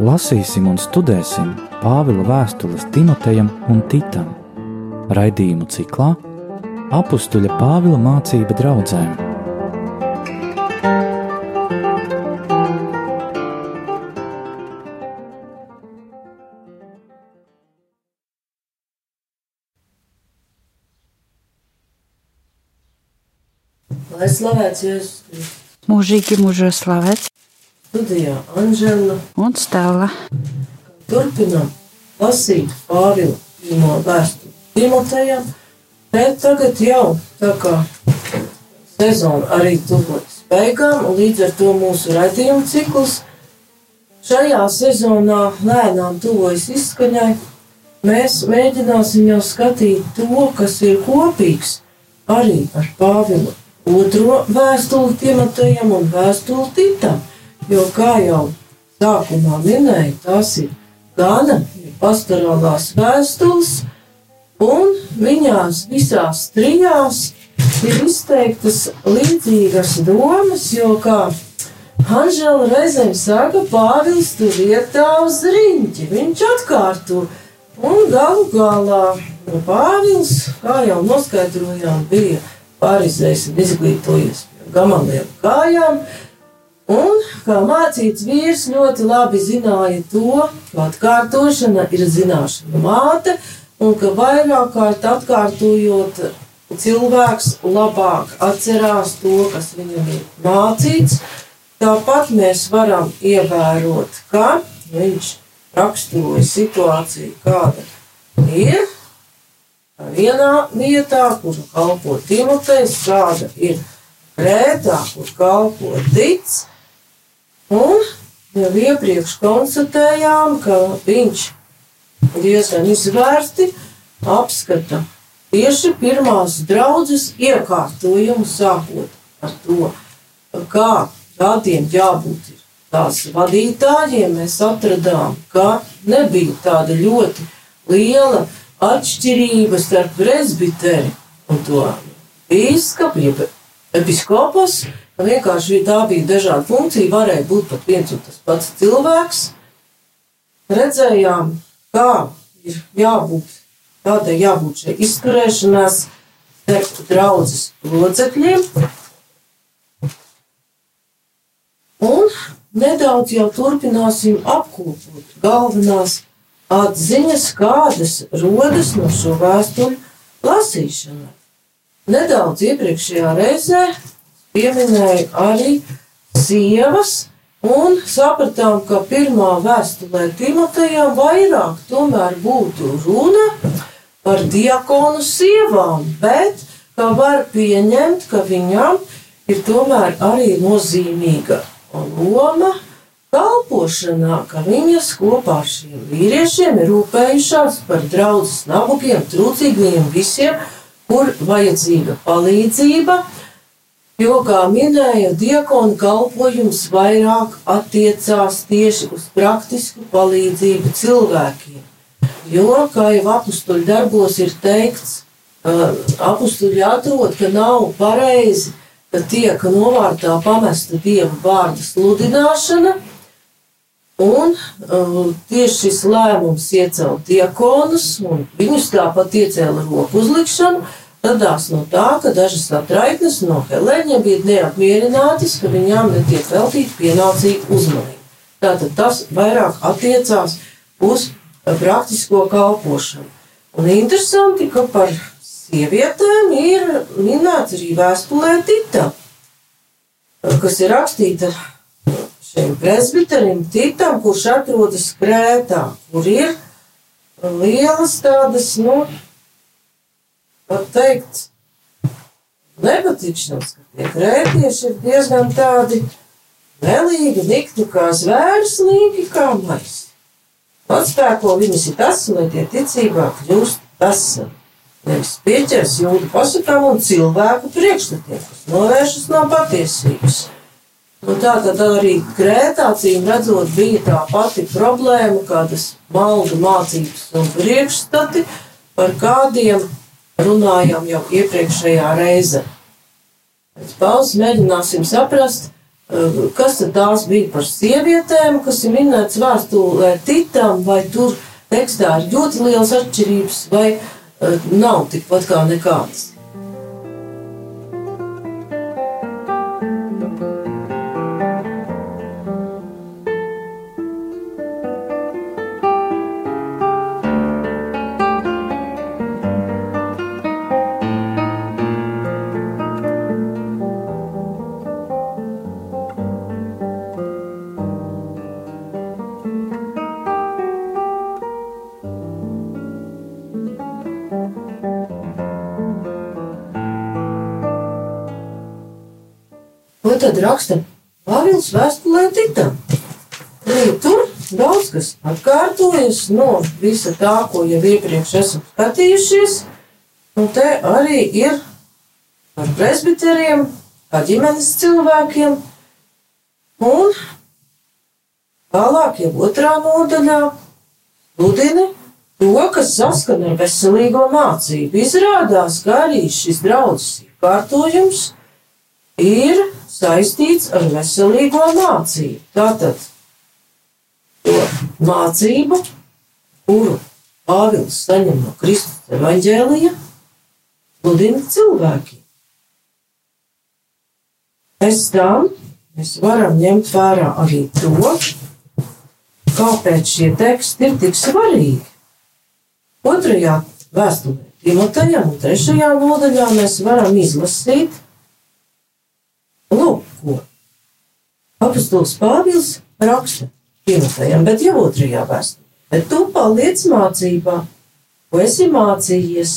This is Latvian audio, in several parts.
Lasīsim un studēsim Pāvila vēstules Timotejam un Titam. Raidījumu ciklā Apstuļa Pāvila mācība draudzēm. Lai slavēts Jēzus, mūžīgi mūžos slavēts studijā Anžela. un stāvla. Turpinam lasīt Pāvila pirmo vēstuli Timotejam, bet tagad jau tā kā sezona arī tuvojas beigām, un līdz ar to mūsu raidījuma cikls šajā sezonā lēnām tuvojas izskaņai. Mēs mēģināsim jau skatīt to, kas ir kopīgs arī ar Pāvilu otro vēstuli Timotejam un vēstuli Titam. Jo, kā jau sākumā minēju, tās ir gana pastorālās vēstules, un viņās visās trijās ir izteiktas līdzīgas domas, jo, kā Anžela reizēm saka, Pāvils tur vietā uz riņķi, viņš atkārto, un galu galā Pāvils, kā jau noskaidrojām, bija parizējis un izglītojies pie gamaliem kājām, Un, kā mācīts vīrs, ļoti labi zināja to, ka atkārtošana ir zināšana māte, un ka vairāk kārt atkārtojot, cilvēks labāk atcerās to, kas viņam ir mācīts. Tāpat mēs varam ievērot, ka viņš raksturoja situāciju, kāda ir vienā vietā, kur kalpo Timotejs, kāda ir Krētā, kur kalpo Dits. Un jau iepriekš konstatējām, ka viņš diezgan izvērsti apskata tieši pirmās draudzes iekārtojumu, sākot ar to, kā tādiem jābūt ir tās vadītājiem. Mēs atradām, ka nebija tāda ļoti liela atšķirība starp presbiteri un to bīskapu, jeb episkopos, Vienkārši tā bija dažāda funkcija, varēja būt pat viens un tas pats cilvēks. Redzējām, kā ir jābūt, kādai jābūt šai izturēšanās starp draudzes locekļiem. Un nedaudz jau turpināsim apkopot galvenās atziņas, kādas rodas no šo vēstuļu lasīšanai. Nedaudz iepriekšējā reizē pieminēja arī sievas, un sapratām, ka pirmā vēstulē Timotejam vairāk tomēr būtu runa par diakonu sievām, bet kā var pieņemt, ka viņam ir tomēr arī nozīmīga loma kalpošanā, ka viņas kopā ar šiem vīriešiem ir rūpējušās par draudzes nabagiem, trūcīgiem visiem, kur vajadzīga palīdzība, Jo, kā minēja, diakonu kalpojums vairāk attiecās tieši uz praktisku palīdzību cilvēkiem. Jo, kā jau apstuļu darbos ir teikts, apstuļi atrod, ka nav pareizi, ka tiek novārtā pamesta dieva vārda sludināšana, un tieši šis lēmums iecelt diakonus, un viņus tāpat iecēla roku uzlikšanu, radās no tā, ka dažas atraitnes no Helēņiem bija neapmierinātas, ka viņām netiek veltīta pienācīga uzmanība. Tātad tas vairāk attiecās uz praktisko kalpošanu. Un interesanti, ka par sievietēm ir minēts arī vēstulē Tita, kas ir rakstīta šiem presbiterim Titam, kurš atrodas Krētā, kur ir lielas tādas, nu, var teikt, nepatikšanas, ka tie krētieši ir diezgan tādi melīgi, nikti kā zvērs, līgi kā maisi. Atspēko viņus ir tas, lai tie ticībā kļūst tas, nevis pieķers jūdu pasakām un cilvēku priekšstatiem, kas novēršas no patiesības. Un tā tad arī Grētā, cīm redzot, bija tā pati problēma, kādas maldu mācības un priekšstati, par kādiem runājām jau iepriekšējā reizē. Pēc pauzes mēģināsim saprast, kas tad tās bija par sievietēm, kas ir minēts vēstulē Titam, vai tur tekstā ir ļoti liels atšķirības, vai nav tikpat kā nekādas. Tad raksta Pāvils vēstulē Titam. Arī tur daudz kas atkārtojas no visa tā, ko jau iepriekš esam skatījušies. Un te arī ir par presbiteriem, kā ģimenes cilvēkiem. Un tālāk jau otrā nodaļā sludina to, kas saskan ar veselīgo mācību. Izrādās, ka arī šis draudzes kārtojums ir saistīts ar veselīgo mācību. Tātad to mācību, kuru Pāvils saņem no Kristus evaņģēlija, sludina cilvēki. Pēc tam mēs varam ņemt vērā arī to, kāpēc šie teksti ir tik svarīgi. Otrajā vēstulē Timotejam un trešajā nodaļā mēs varam izlasīt, Lūk, ko apustulis Pāvils raksta Timotejam, bet jau otrajā vēstulē. Bet tu paliec mācībā, ko esi mācījies,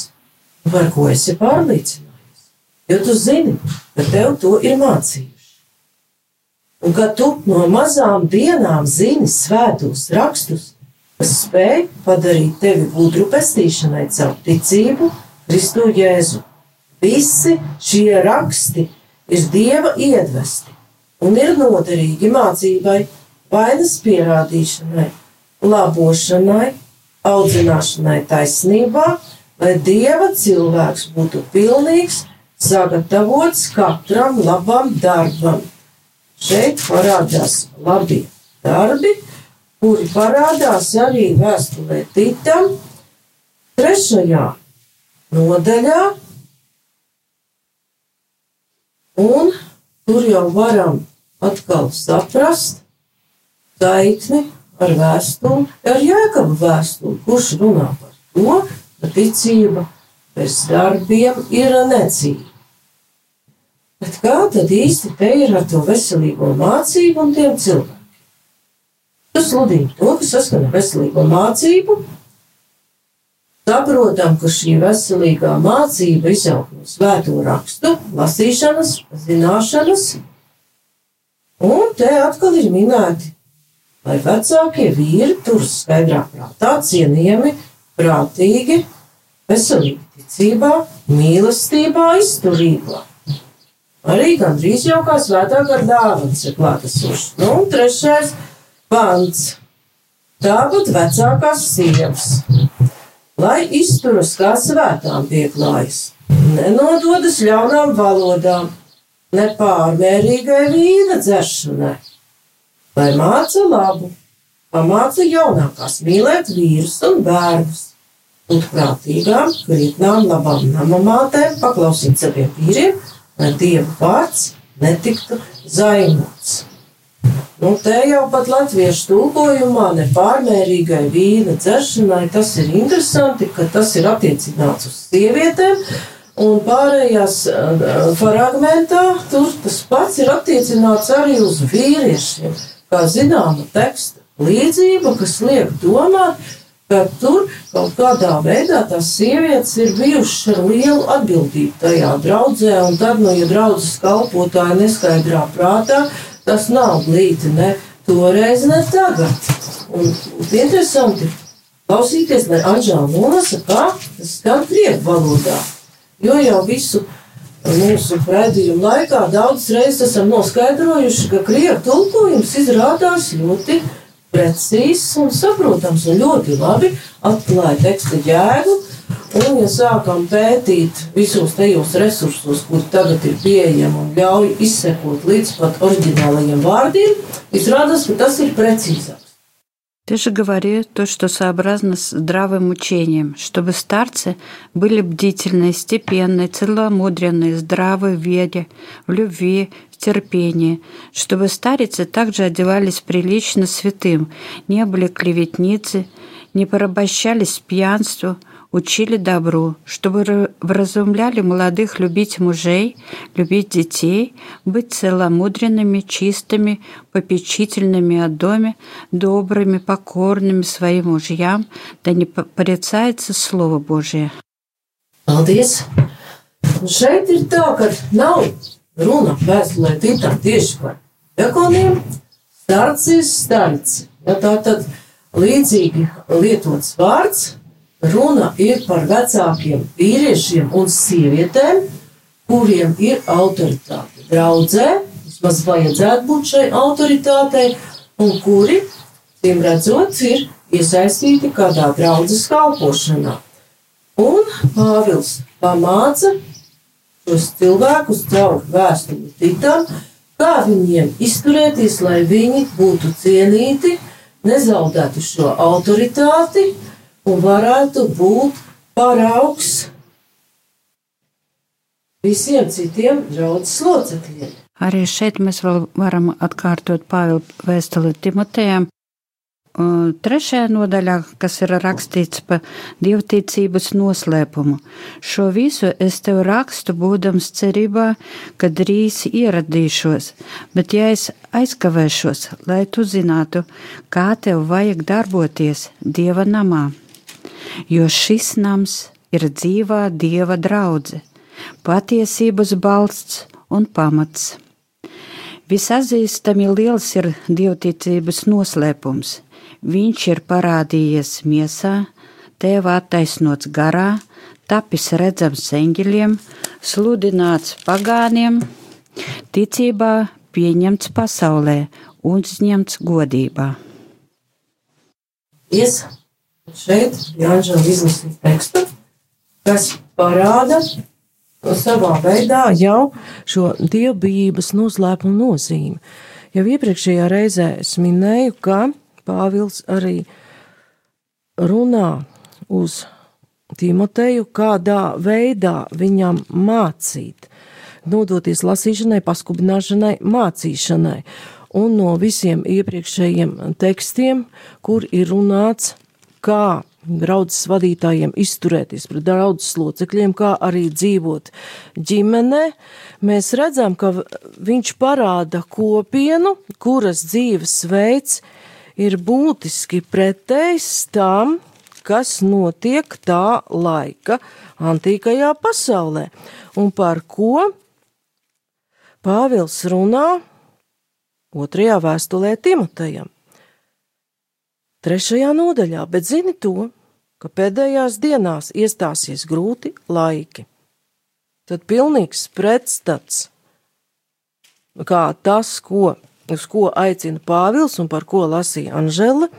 par ko esi pārliecinājies. Jo tu zini, ka tev to ir mācījuši. Un ka tu no mazām dienām zini svētos rakstus, kas spēj padarīt tevi gudru pestīšanai caur ticību Kristu Jēzu. Visi šie raksti ir dieva iedvesti un ir noderīgi mācībai, vainas pierādīšanai, labošanai, audzināšanai taisnībā, lai dieva cilvēks būtu pilnīgs, sagatavots katram labam darbam. Šeit parādās labi darbi, kuri parādās arī vēstulē Titam, trešajā nodaļā, Un tur jau varam atkal saprast saikni ar vēstuli, ar jēkabu vēstuli, kurš runā par to, ka ticība bez darbiem ir necība. Bet kā tad īsti te ir ar to veselīgo mācību un tiem cilvēkiem? Tas sludina to, ka saskana veselīgo mācību Saprotam, ka šī veselīgā mācība izaug no svēto rakstu, lasīšanas, zināšanas, un te atkal ir minēti, lai vecākie vīri tur skaidrā prātā cienījami, prātīgi, veselīgi ticībā, mīlestībā, izturībā. Arī gandrīz jau kā svētā gara dāvana ir klātesoša. Nu, un trešais pants. Tāpat vecākās sievas lai izturas kā svētām pieklājas, nenododas ļaunām valodām, nepārmērīgai vīna dzeršanai, lai māca labu, pamāca jaunākās mīlēt vīrus un bērnus, būt prātīgām, krietnām, labām namamātēm, paklausīt saviem vīriem, lai Dieva vārds netiktu zaimots. Nu, te jau pat latviešu tulkojumā nepārmērīgai vīna dzeršanai tas ir interesanti, ka tas ir attiecināts uz sievietēm. Un pārējās uh, fragmentā tur tas pats ir attiecināts arī uz vīriešiem. Kā zināma teksta līdzība, kas liek domāt, ka tur kaut kādā veidā tās sievietes ir bijušas ar lielu atbildību tajā draudzē, un tad, nu, ja draudzes kalpotāji neskaidrā prātā, Tas nav glīti ne toreiz, ne tagad. Un, un interesanti klausīties, lai Anžēla nosaka, kā tas skan krievu valodā. Jo jau visu mūsu raidījumu laikā daudzas reizes esam noskaidrojuši, ka krievu tulkojums izrādās ļoti precīzs un saprotams un ļoti labi atklāja teksta jēgu Un, ja sākam pētīt visos tajos resursos, kuri tagad ir pieejami un ļauj izsekot līdz pat oriģinālajiem vārdiem, izrādās, ka tas ir precīzāk. Ты же говорил то, что сообразно с здравым учением, чтобы старцы были бдительны, степенны, целомудренны, здравы в вере, в любви, в терпении, чтобы старицы также одевались прилично святым, не были клеветницы, не порабощались пьянству, учили добру, чтобы вразумляли молодых любить мужей, любить детей, быть целомудренными, чистыми, попечительными о доме, добрыми, покорными своим мужьям, да не порицается Слово Божие. Paldies! Un šeit ir tā, ka nav runa vēstulē titam tieši par dekoniem, starcis, starci. Ja tā tad līdzīgi lietots vārds, Runa ir par vecākiem vīriešiem un sievietēm, kuriem ir autoritāte. Draudzē vismaz vajadzētu būt šai autoritātei, un kuri, tiem redzot, ir iesaistīti kādā draudzes kalpošanā. Un Pāvils pamāca šos cilvēkus caur vēstuli Titam, kā viņiem izturēties, lai viņi būtu cienīti, nezaudētu šo autoritāti un varētu būt paraugs visiem citiem draudzes locekļiem. Arī šeit mēs vēl varam atkārtot Pāvila vēstuli Timotejam. Trešajā nodaļā, kas ir rakstīts par dievticības noslēpumu, šo visu es tev rakstu, būdams cerībā, ka drīz ieradīšos, bet ja es aizkavēšos, lai tu zinātu, kā tev vajag darboties Dieva namā jo šis nams ir dzīvā dieva draudzene, patiesības balsts un pamats. Visatzīstami liels ir dievticības noslēpums. Viņš ir parādījies miesā, tēvā attaisnots garā, tapis redzams eņģeļiem, sludināts pagāniem, ticībā pieņemts pasaulē un uzņemts godībā. Yes. Šeit Jānis izlasīja tekstu, kas parāda savā veidā jau šo dievbijības noslēpumu nozīmi. Jau iepriekšējā reizē es minēju, ka Pāvils arī runā uz Timoteju, kādā veidā viņam mācīt, nodoties lasīšanai, paskubināšanai, mācīšanai. Un no visiem iepriekšējiem tekstiem, kur ir runāts kā draudzes vadītājiem izturēties pret draudzes locekļiem, kā arī dzīvot ģimenē, mēs redzam, ka viņš parāda kopienu, kuras dzīves veids ir būtiski pretējs tam, kas notiek tā laika antīkajā pasaulē, un par ko Pāvils runā otrajā vēstulē Timotejam. Trešajā nodaļā, bet zini to, ka pēdējās dienās iestāsies grūti laiki. Tad pilnīgs pretstats, kā tas, ko, uz ko aicina Pāvils un par ko lasīja Anžela,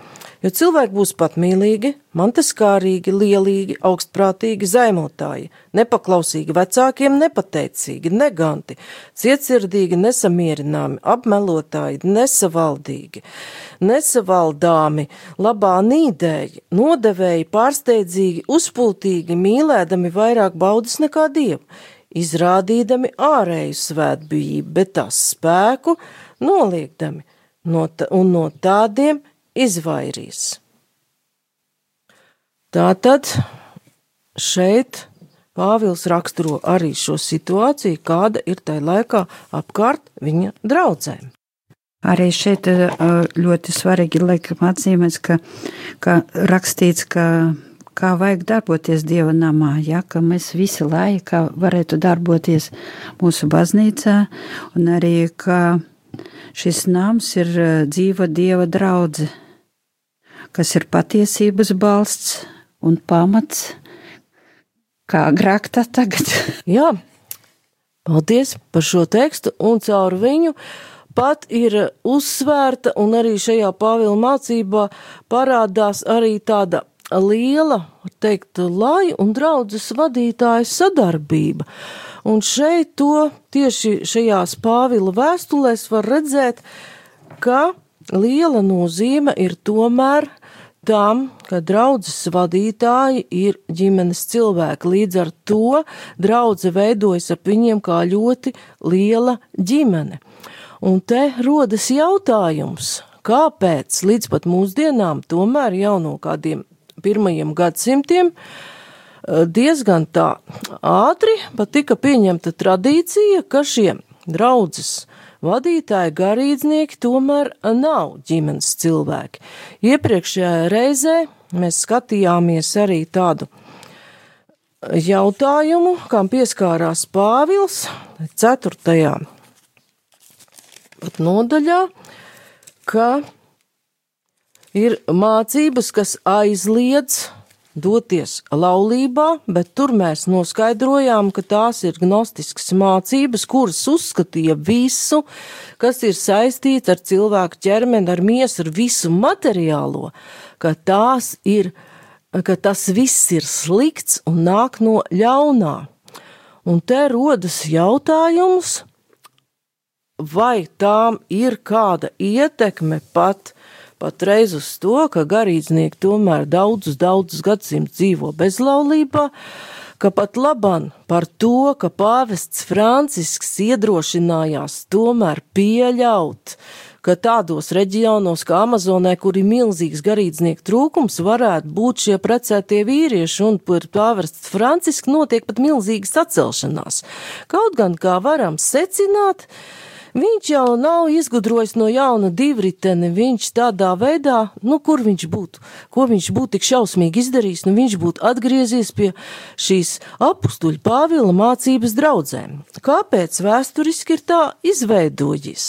Jo cilvēki būs patmīlīgi, manteskārīgi, lielīgi, augstprātīgi, zaimotāji, nepaklausīgi vecākiem, nepateicīgi, neganti, cietsirdīgi, nesamierināmi, apmelotāji, nesavaldīgi, nesavaldāmi, labā nīdēji, nodevēji, pārsteidzīgi, uzpūtīgi, mīlēdami vairāk baudas nekā dievu, izrādīdami ārēju svētbijību, bet tās spēku noliekdami, no un no tādiem izvairīs. Tātad šeit Pāvils raksturo arī šo situāciju, kāda ir tajā laikā apkārt viņa draudzēm. Arī šeit eh, ļoti svarīgi laikam atzīmēts, ka, ka rakstīts, ka kā vajag darboties Dieva namā, ja, ka mēs visi laikā varētu darboties mūsu baznīcā, un arī, ka šis nams ir eh, dzīva Dieva draudze kas ir patiesības balsts un pamats, kā grāktā tagad. Jā, paldies par šo tekstu, un caur viņu pat ir uzsvērta, un arī šajā Pāvila mācībā parādās arī tāda liela, teikt, lai un draudzes vadītāja sadarbība. Un šeit to tieši šajās Pāvila vēstulēs var redzēt, ka liela nozīme ir tomēr tam, ka draudzes vadītāji ir ģimenes cilvēki. Līdz ar to draudze veidojas ap viņiem kā ļoti liela ģimene. Un te rodas jautājums, kāpēc līdz pat mūsdienām, tomēr jau no kādiem pirmajiem gadsimtiem, eh, diezgan tā ātri pat tika pieņemta tradīcija, ka šie draudzes vadītāji, garīdznieki tomēr nav ģimenes cilvēki. Iepriekšējā reizē mēs skatījāmies arī tādu jautājumu, kam pieskārās Pāvils 4. nodaļā, ka ir mācības, kas aizliedz doties laulībā, bet tur mēs noskaidrojām, ka tās ir gnostiskas mācības, kuras uzskatīja visu, kas ir saistīts ar cilvēku ķermeni, ar miesu, ar visu materiālo, ka tās ir, ka tas viss ir slikts un nāk no ļaunā. Un te rodas jautājums, vai tām ir kāda ietekme pat patreiz uz to, ka garīdznieki tomēr daudzus, daudzus gadsimtus dzīvo bezlaulībā, ka pat laban par to, ka pāvests Francisks iedrošinājās tomēr pieļaut, ka tādos reģionos kā Amazonē, kur ir milzīgs garīdznieku trūkums, varētu būt šie precētie vīrieši, un par pāvests Francisku notiek pat milzīgas sacelšanās. Kaut gan, kā varam secināt, Viņš jau nav izgudrojis no jauna divriteni, viņš tādā veidā, nu, kur viņš būtu, ko viņš būtu tik šausmīgi izdarījis, nu, viņš būtu atgriezies pie šīs apustuļu Pāvila mācības draudzēm. Kāpēc vēsturiski ir tā izveidojis?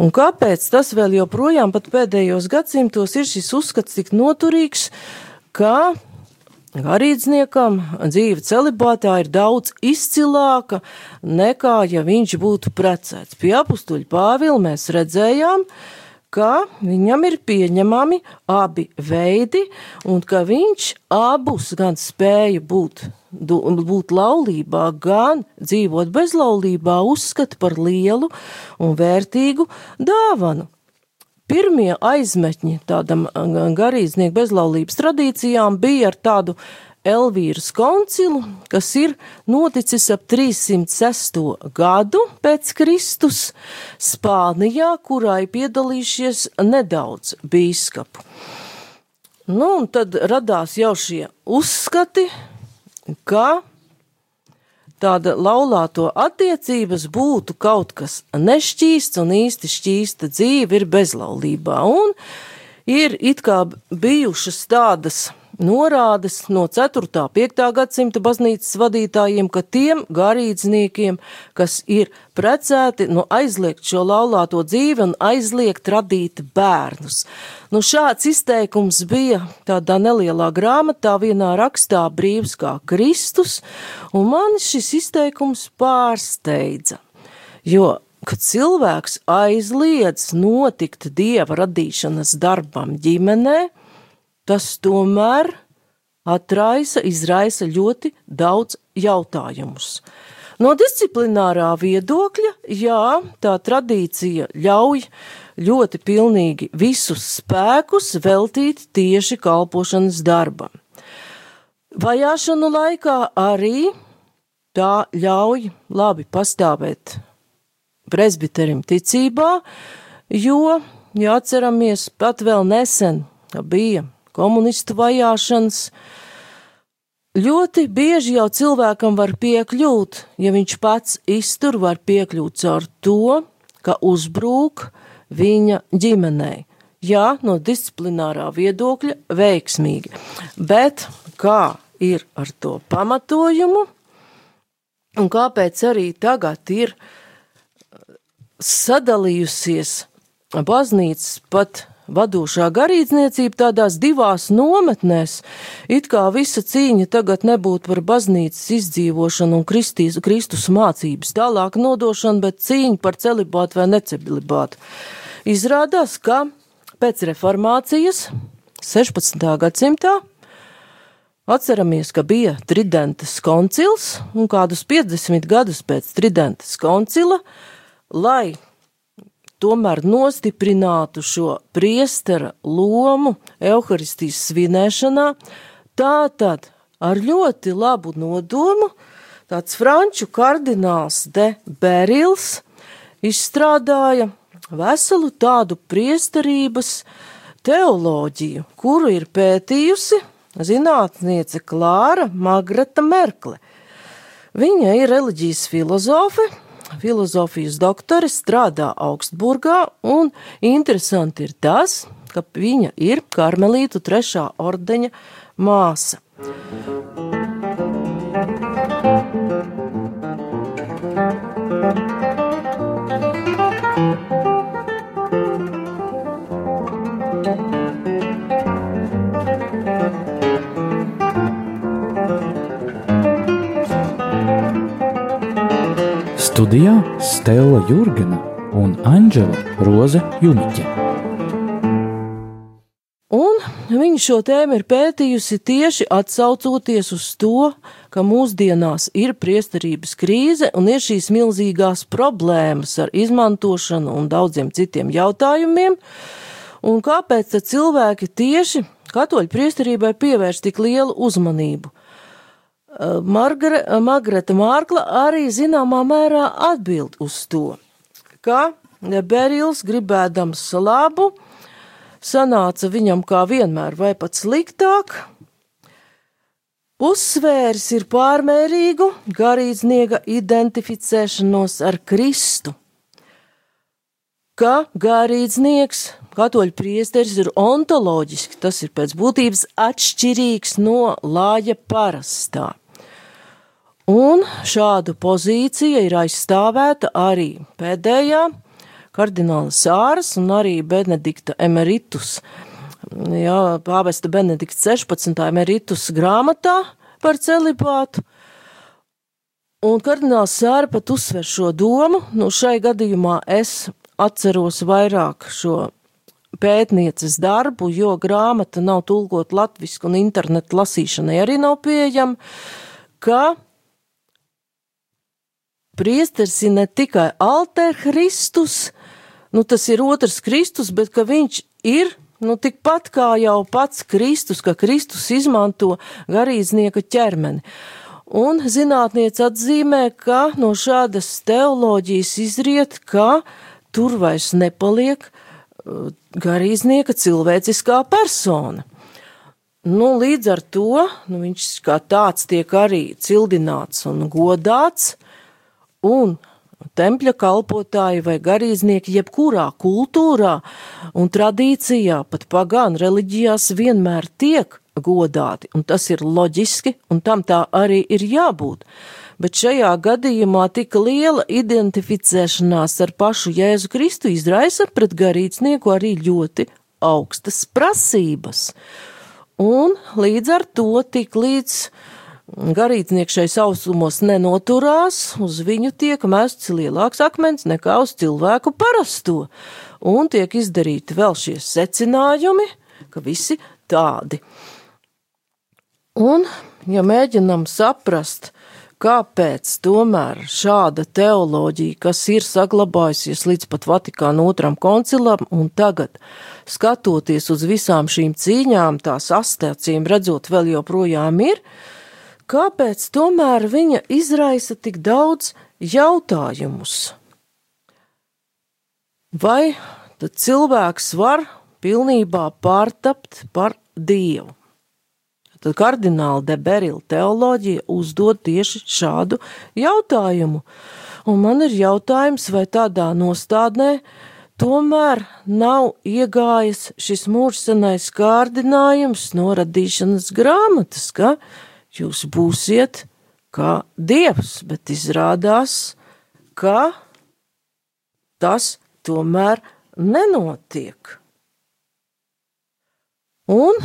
Un kāpēc tas vēl joprojām pat pēdējos gadsimtos ir šis uzskats tik noturīgs, ka garīdzniekam dzīve celibātā ir daudz izcilāka nekā, ja viņš būtu precēts. Pie apustuļa Pāvila mēs redzējām, ka viņam ir pieņemami abi veidi, un ka viņš abus gan spēja būt, būt laulībā, gan dzīvot bezlaulībā, uzskata par lielu un vērtīgu dāvanu. Pirmie aizmetņi tādam garīdznieku bezlaulības tradīcijām bija ar tādu Elvīras koncilu, kas ir noticis ap 306. gadu pēc Kristus Spānijā, kurā ir piedalījušies nedaudz bīskapu. Nu, un tad radās jau šie uzskati, ka tāda laulāto attiecības būtu kaut kas nešķīsts un īsti šķīsta dzīve ir bezlaulībā. Un ir it kā bijušas tādas norādes no 4. un 5. gadsimta baznīcas vadītājiem, ka tiem garīdzniekiem, kas ir precēti, nu aizliegt šo laulāto dzīvi un aizliegt radīt bērnus. Nu, šāds izteikums bija tādā nelielā grāmatā, vienā rakstā brīvs kā Kristus, un man šis izteikums pārsteidza, jo kad cilvēks aizliedz notikt dieva radīšanas darbam ģimenē, tas tomēr atraisa, izraisa ļoti daudz jautājumus. No disciplinārā viedokļa, jā, tā tradīcija ļauj ļoti pilnīgi visus spēkus veltīt tieši kalpošanas darbam. Vajāšanu laikā arī tā ļauj labi pastāvēt presbiterim ticībā, jo, ja atceramies, pat vēl nesen bija komunistu vajāšanas. Ļoti bieži jau cilvēkam var piekļūt, ja viņš pats iztur, var piekļūt caur to, ka uzbrūk viņa ģimenei. Jā, no disciplinārā viedokļa veiksmīgi, bet kā ir ar to pamatojumu un kāpēc arī tagad ir sadalījusies baznīcas pat vadošā garīdzniecība tādās divās nometnēs, it kā visa cīņa tagad nebūtu par baznīcas izdzīvošanu un Kristīs, Kristus mācības tālāk nodošanu, bet cīņa par celibātu vai necelibātu. Izrādās, ka pēc reformācijas 16. gadsimtā Atceramies, ka bija Tridentes koncils, un kādus 50 gadus pēc Tridentes koncila, lai tomēr nostiprinātu šo priestera lomu evaharistijas svinēšanā, tātad ar ļoti labu nodomu tāds franču kardināls de Berils izstrādāja veselu tādu priesterības teoloģiju, kuru ir pētījusi zinātniece Klāra Magrata Merkle. Viņa ir reliģijas filozofe, filozofijas doktore, strādā Augsburgā, un interesanti ir tas, ka viņa ir karmelītu trešā ordeņa māsa. Studijā Stela Jurgena un Anģela Roze Jumiķe. Un viņa šo tēmu ir pētījusi tieši atsaucoties uz to, ka mūsdienās ir priesterības krīze un ir šīs milzīgās problēmas ar izmantošanu un daudziem citiem jautājumiem, un kāpēc cilvēki tieši katoļu priesterībai pievērš tik lielu uzmanību. Margare, Margareta Mārkla arī zināmā mērā atbild uz to, ka Berils gribēdams labu, sanāca viņam kā vienmēr vai pat sliktāk, uzsvērs ir pārmērīgu garīdznieka identificēšanos ar Kristu, ka garīdznieks, katoļu priesteris ir ontoloģiski, tas ir pēc būtības atšķirīgs no lāja parastā. Un šādu pozīciju ir aizstāvēta arī pēdējā kardināla Sāras un arī Benedikta Emeritus. Jā, pāvesta Benedikts 16. emeritus grāmatā par celibātu. Un kardināls Sāra pat uzsver šo domu, nu šai gadījumā es atceros vairāk šo pētnieces darbu, jo grāmata nav tulkot latviski un internetu lasīšanai arī nav pieejama, ka priesteris ir ne tikai alter Kristus, nu tas ir otrs Kristus, bet ka viņš ir nu, tikpat kā jau pats Kristus, ka Kristus izmanto garīdznieka ķermeni. Un zinātniece atzīmē, ka no šādas teoloģijas izriet, ka tur vairs nepaliek uh, garīdznieka cilvēciskā persona. Nu, līdz ar to nu, viņš kā tāds tiek arī cildināts un godāts, un tempļa kalpotāji vai garīdznieki jebkurā kultūrā un tradīcijā, pat pagānu reliģijās vienmēr tiek godāti, un tas ir loģiski, un tam tā arī ir jābūt. Bet šajā gadījumā tik liela identificēšanās ar pašu Jēzu Kristu izraisa pret garīdznieku arī ļoti augstas prasības. Un līdz ar to tik līdz Garīdznieks šai sausumos nenoturās, uz viņu tiek mests lielāks akmens nekā uz cilvēku parasto, un tiek izdarīti vēl šie secinājumi, ka visi tādi. Un, ja mēģinam saprast, kāpēc tomēr šāda teoloģija, kas ir saglabājusies līdz pat Vatikāna otram koncilam, un tagad, skatoties uz visām šīm cīņām, tās astācīm redzot vēl joprojām ir, kāpēc tomēr viņa izraisa tik daudz jautājumus? Vai tad cilvēks var pilnībā pārtapt par dievu? Tad kardināla deberila teoloģija uzdod tieši šādu jautājumu. Un man ir jautājums, vai tādā nostādnē tomēr nav iegājis šis mūžsanais kārdinājums no radīšanas grāmatas, ka jūs būsiet kā dievs, bet izrādās, ka tas tomēr nenotiek. Un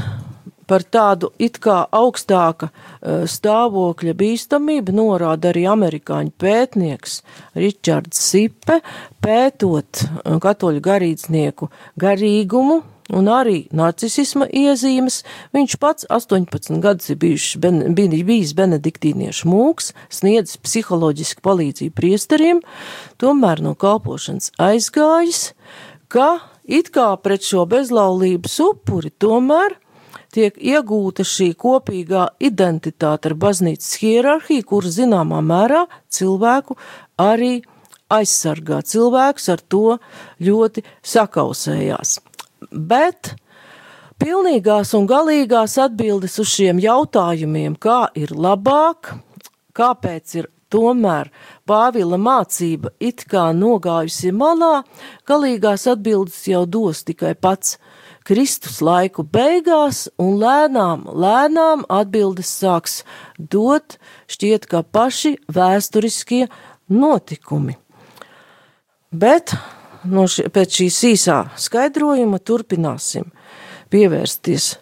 par tādu it kā augstāka uh, stāvokļa bīstamību norāda arī amerikāņu pētnieks Ričards Sipe, pētot uh, katoļu garīdznieku garīgumu un arī narcisisma iezīmes. Viņš pats 18 gadus ir bijis, ben, bijis benediktīniešu mūks, sniedzis psiholoģisku palīdzību priesteriem, tomēr no kalpošanas aizgājis, ka it kā pret šo bezlaulības upuri tomēr tiek iegūta šī kopīgā identitāte ar baznīcas hierarhiju, kur zināmā mērā cilvēku arī aizsargā. Cilvēks ar to ļoti sakausējās. Bet pilnīgās un galīgās atbildes uz šiem jautājumiem, kā ir labāk, kāpēc ir tomēr Pāvila mācība it kā nogājusi malā, galīgās atbildes jau dos tikai pats Kristus laiku beigās, un lēnām, lēnām atbildes sāks dot šķiet kā paši vēsturiskie notikumi. Bet no ši, pēc šīs īsā skaidrojuma turpināsim pievērsties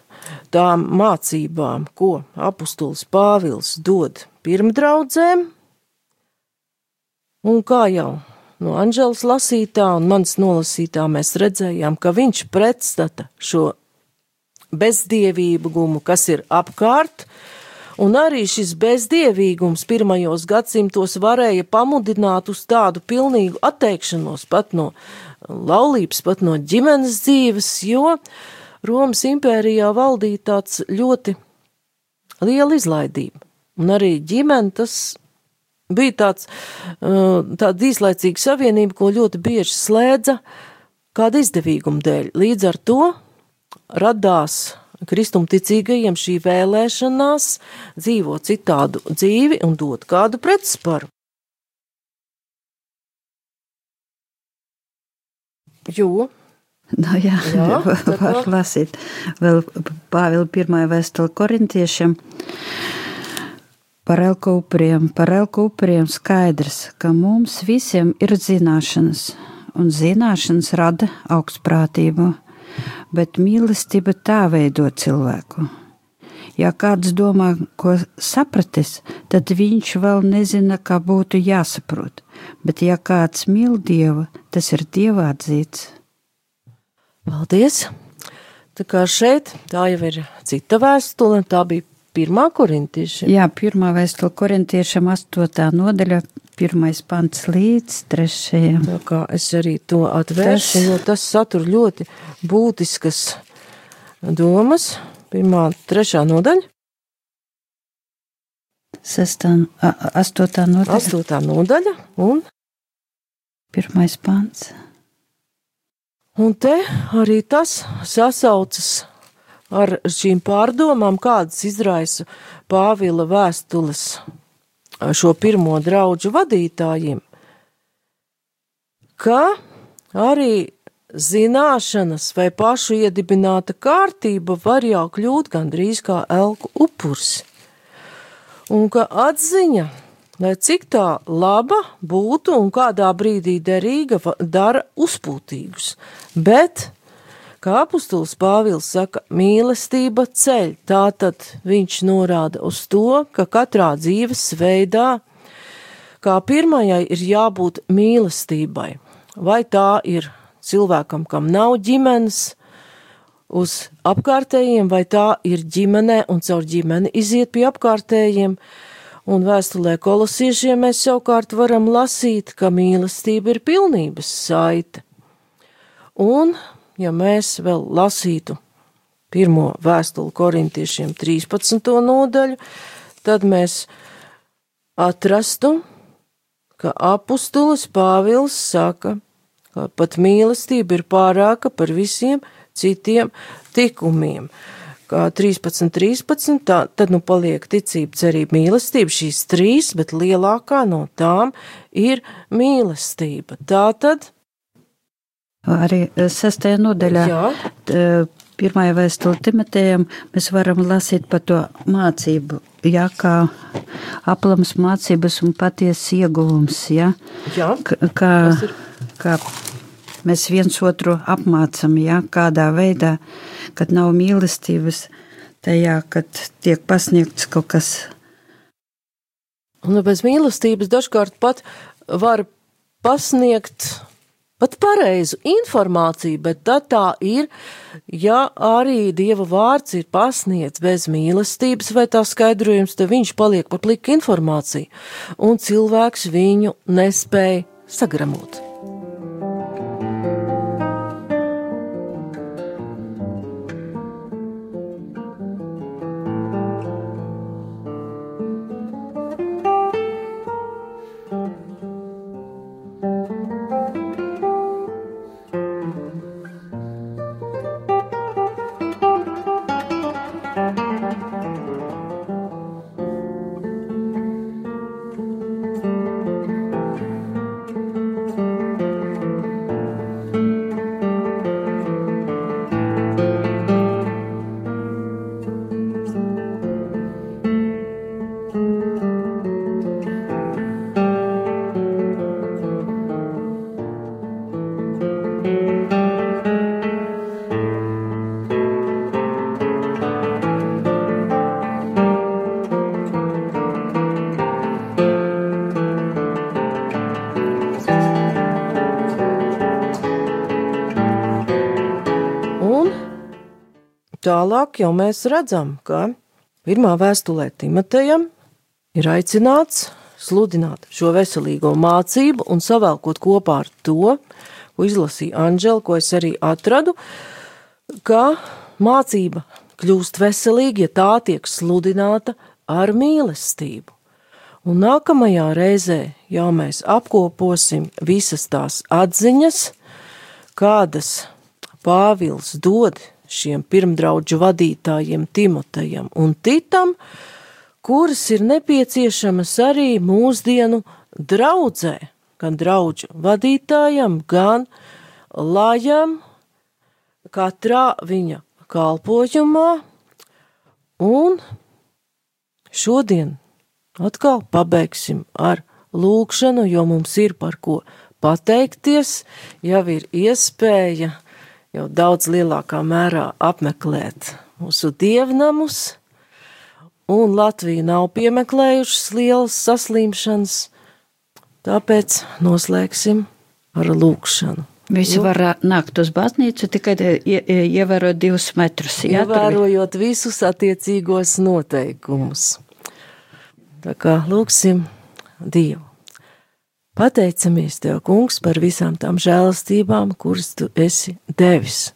tām mācībām, ko apustulis Pāvils dod pirmdraudzēm, un kā jau no Anģelas lasītā un manas nolasītā mēs redzējām, ka viņš pretstata šo bezdievīgumu, kas ir apkārt, un arī šis bezdievīgums pirmajos gadsimtos varēja pamudināt uz tādu pilnīgu atteikšanos pat no laulības, pat no ģimenes dzīves, jo Romas impērijā valdīja tāds ļoti liela izlaidība. Un arī ģimene tas bija tāds, uh, tāda īslaicīga savienība, ko ļoti bieži slēdza kāda izdevīguma dēļ. Līdz ar to radās kristumticīgajiem šī vēlēšanās dzīvot citādu dzīvi un dot kādu pretsparu. Jo Nu, jā, jā var lasīt vēl Pāvila pirmā vēstule korintiešiem. Par elku upuriem, par elku upuriem skaidrs, ka mums visiem ir zināšanas, un zināšanas rada augstprātību, bet mīlestība tā veido cilvēku. Ja kāds domā, ko sapratis, tad viņš vēl nezina, kā būtu jāsaprot, bet ja kāds mīl Dievu, tas ir Dieva atzīts. Paldies! Tā kā šeit tā jau ir cita vēstule, tā bija pirmā korintiešiem. Jā, pirmā vēstule korintiešiem, astotā nodaļa, pirmais pants līdz trešajam. Tā kā es arī to atvēršu, tas... jo tas satur ļoti būtiskas domas. Pirmā, trešā nodaļa. Sestā, astotā nodaļa. Astotā nodaļa un pirmais pants. Un te arī tas sasaucas ar šīm pārdomām, kādas izraisa Pāvila vēstules šo pirmo draugu vadītājiem, ka arī zināšanas vai pašu iedibināta kārtība var jau kļūt gandrīz kā elku upurs, un ka atziņa, lai cik tā laba būtu un kādā brīdī derīga, dara uzpūtīgus, bet kā apustulis Pāvils saka, mīlestība ceļ. Tātad viņš norāda uz to, ka katrā dzīves veidā, kā pirmajai, ir jābūt mīlestībai. Vai tā ir cilvēkam, kam nav ģimenes, uz apkārtējiem, vai tā ir ģimenē un caur ģimeni iziet pie apkārtējiem. Un vēstulē kolosiešiem mēs savukārt varam lasīt, ka mīlestība ir pilnības saite. Un ja mēs vēl lasītu pirmo vēstuli korintiešiem 13. nodaļu, tad mēs atrastu, ka apustulis Pāvils saka, ka pat mīlestība ir pārāka par visiem citiem tikumiem. Kā 13, 13, tā, tad nu paliek ticība, cerība, mīlestība, šīs trīs, bet lielākā no tām ir mīlestība. Tā tad Arī eh, sestajā nodaļā, pirmajā vēstulē Timotejam, mēs varam lasīt par to mācību, jā, kā aplams mācības un patiesas ieguvums, jā, jā. Kā, kā mēs viens otru apmācam, jā, kādā veidā, kad nav mīlestības, tajā, kad tiek pasniegts kaut kas. Un bez mīlestības dažkārt pat var pasniegt pat pareizu informāciju, bet tad tā ir, ja arī Dieva vārds ir pasniegts bez mīlestības vai tā skaidrojums, tad viņš paliek par pliku informāciju, un cilvēks viņu nespēja sagramot. Tālāk jau mēs redzam, ka pirmā vēstulē Timotejam ir aicināts sludināt šo veselīgo mācību un savēlkot kopā ar to, ko izlasīja Anģela, ko es arī atradu, ka mācība kļūst veselīga, ja tā tiek sludināta ar mīlestību. Un nākamajā reizē jau mēs apkoposim visas tās atziņas, kādas Pāvils dod šiem pirmdraudžu vadītājiem Timotejam un Titam, kuras ir nepieciešamas arī mūsdienu draudzē, gan draudžu vadītājam, gan lajam, katrā viņa kalpojumā, un šodien atkal pabeigsim ar lūkšanu, jo mums ir par ko pateikties, jau ir iespēja jau daudz lielākā mērā apmeklēt mūsu dievnamus, un Latvija nav piemeklējušas lielas saslimšanas, tāpēc noslēgsim ar lūkšanu. Visi var nākt uz baznīcu, tikai ievērot divus metrus. Jā, Ievērojot visus attiecīgos noteikumus. Tā kā lūksim Dievu. Pateicamies Tev, Kungs, par visām tām žēlastībām, kuras Tu esi devis,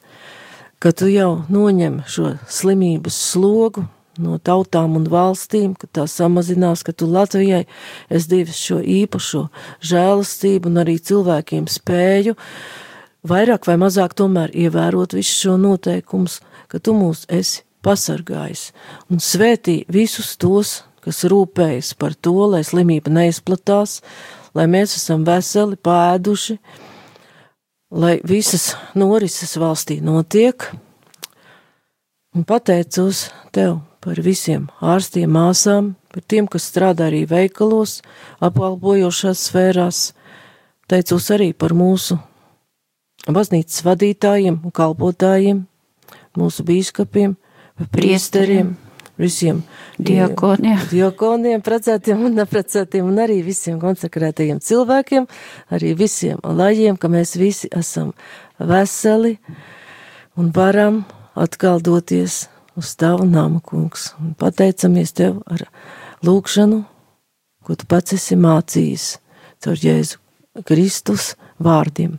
ka Tu jau noņem šo slimības slogu no tautām un valstīm, ka tā samazinās, ka Tu Latvijai esi devis šo īpašo žēlastību un arī cilvēkiem spēju vairāk vai mazāk tomēr ievērot visus šo noteikumus, ka Tu mūs esi pasargājis un svētī visus tos, kas rūpējas par to, lai slimība neizplatās, lai mēs esam veseli, pēduši, lai visas norises valstī notiek. Un pateicos tev par visiem ārstiem, māsām, par tiem, kas strādā arī veikalos, apkalpojošās sfērās. Teicos arī par mūsu baznīcas vadītājiem un kalpotājiem, mūsu bīskapiem, priesteriem. priesteriem visiem diakoniem, diakoniem precētiem un neprecētiem, un arī visiem konsekrētajiem cilvēkiem, arī visiem lajiem, ka mēs visi esam veseli un varam atkal doties uz tavu namu, kungs, un pateicamies tev ar lūkšanu, ko tu pats esi mācījis caur Jēzu Kristus vārdiem.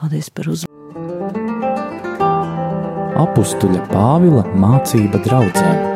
Paldies par uzmanību! Apustuļa Pāvila mācība draudzēm.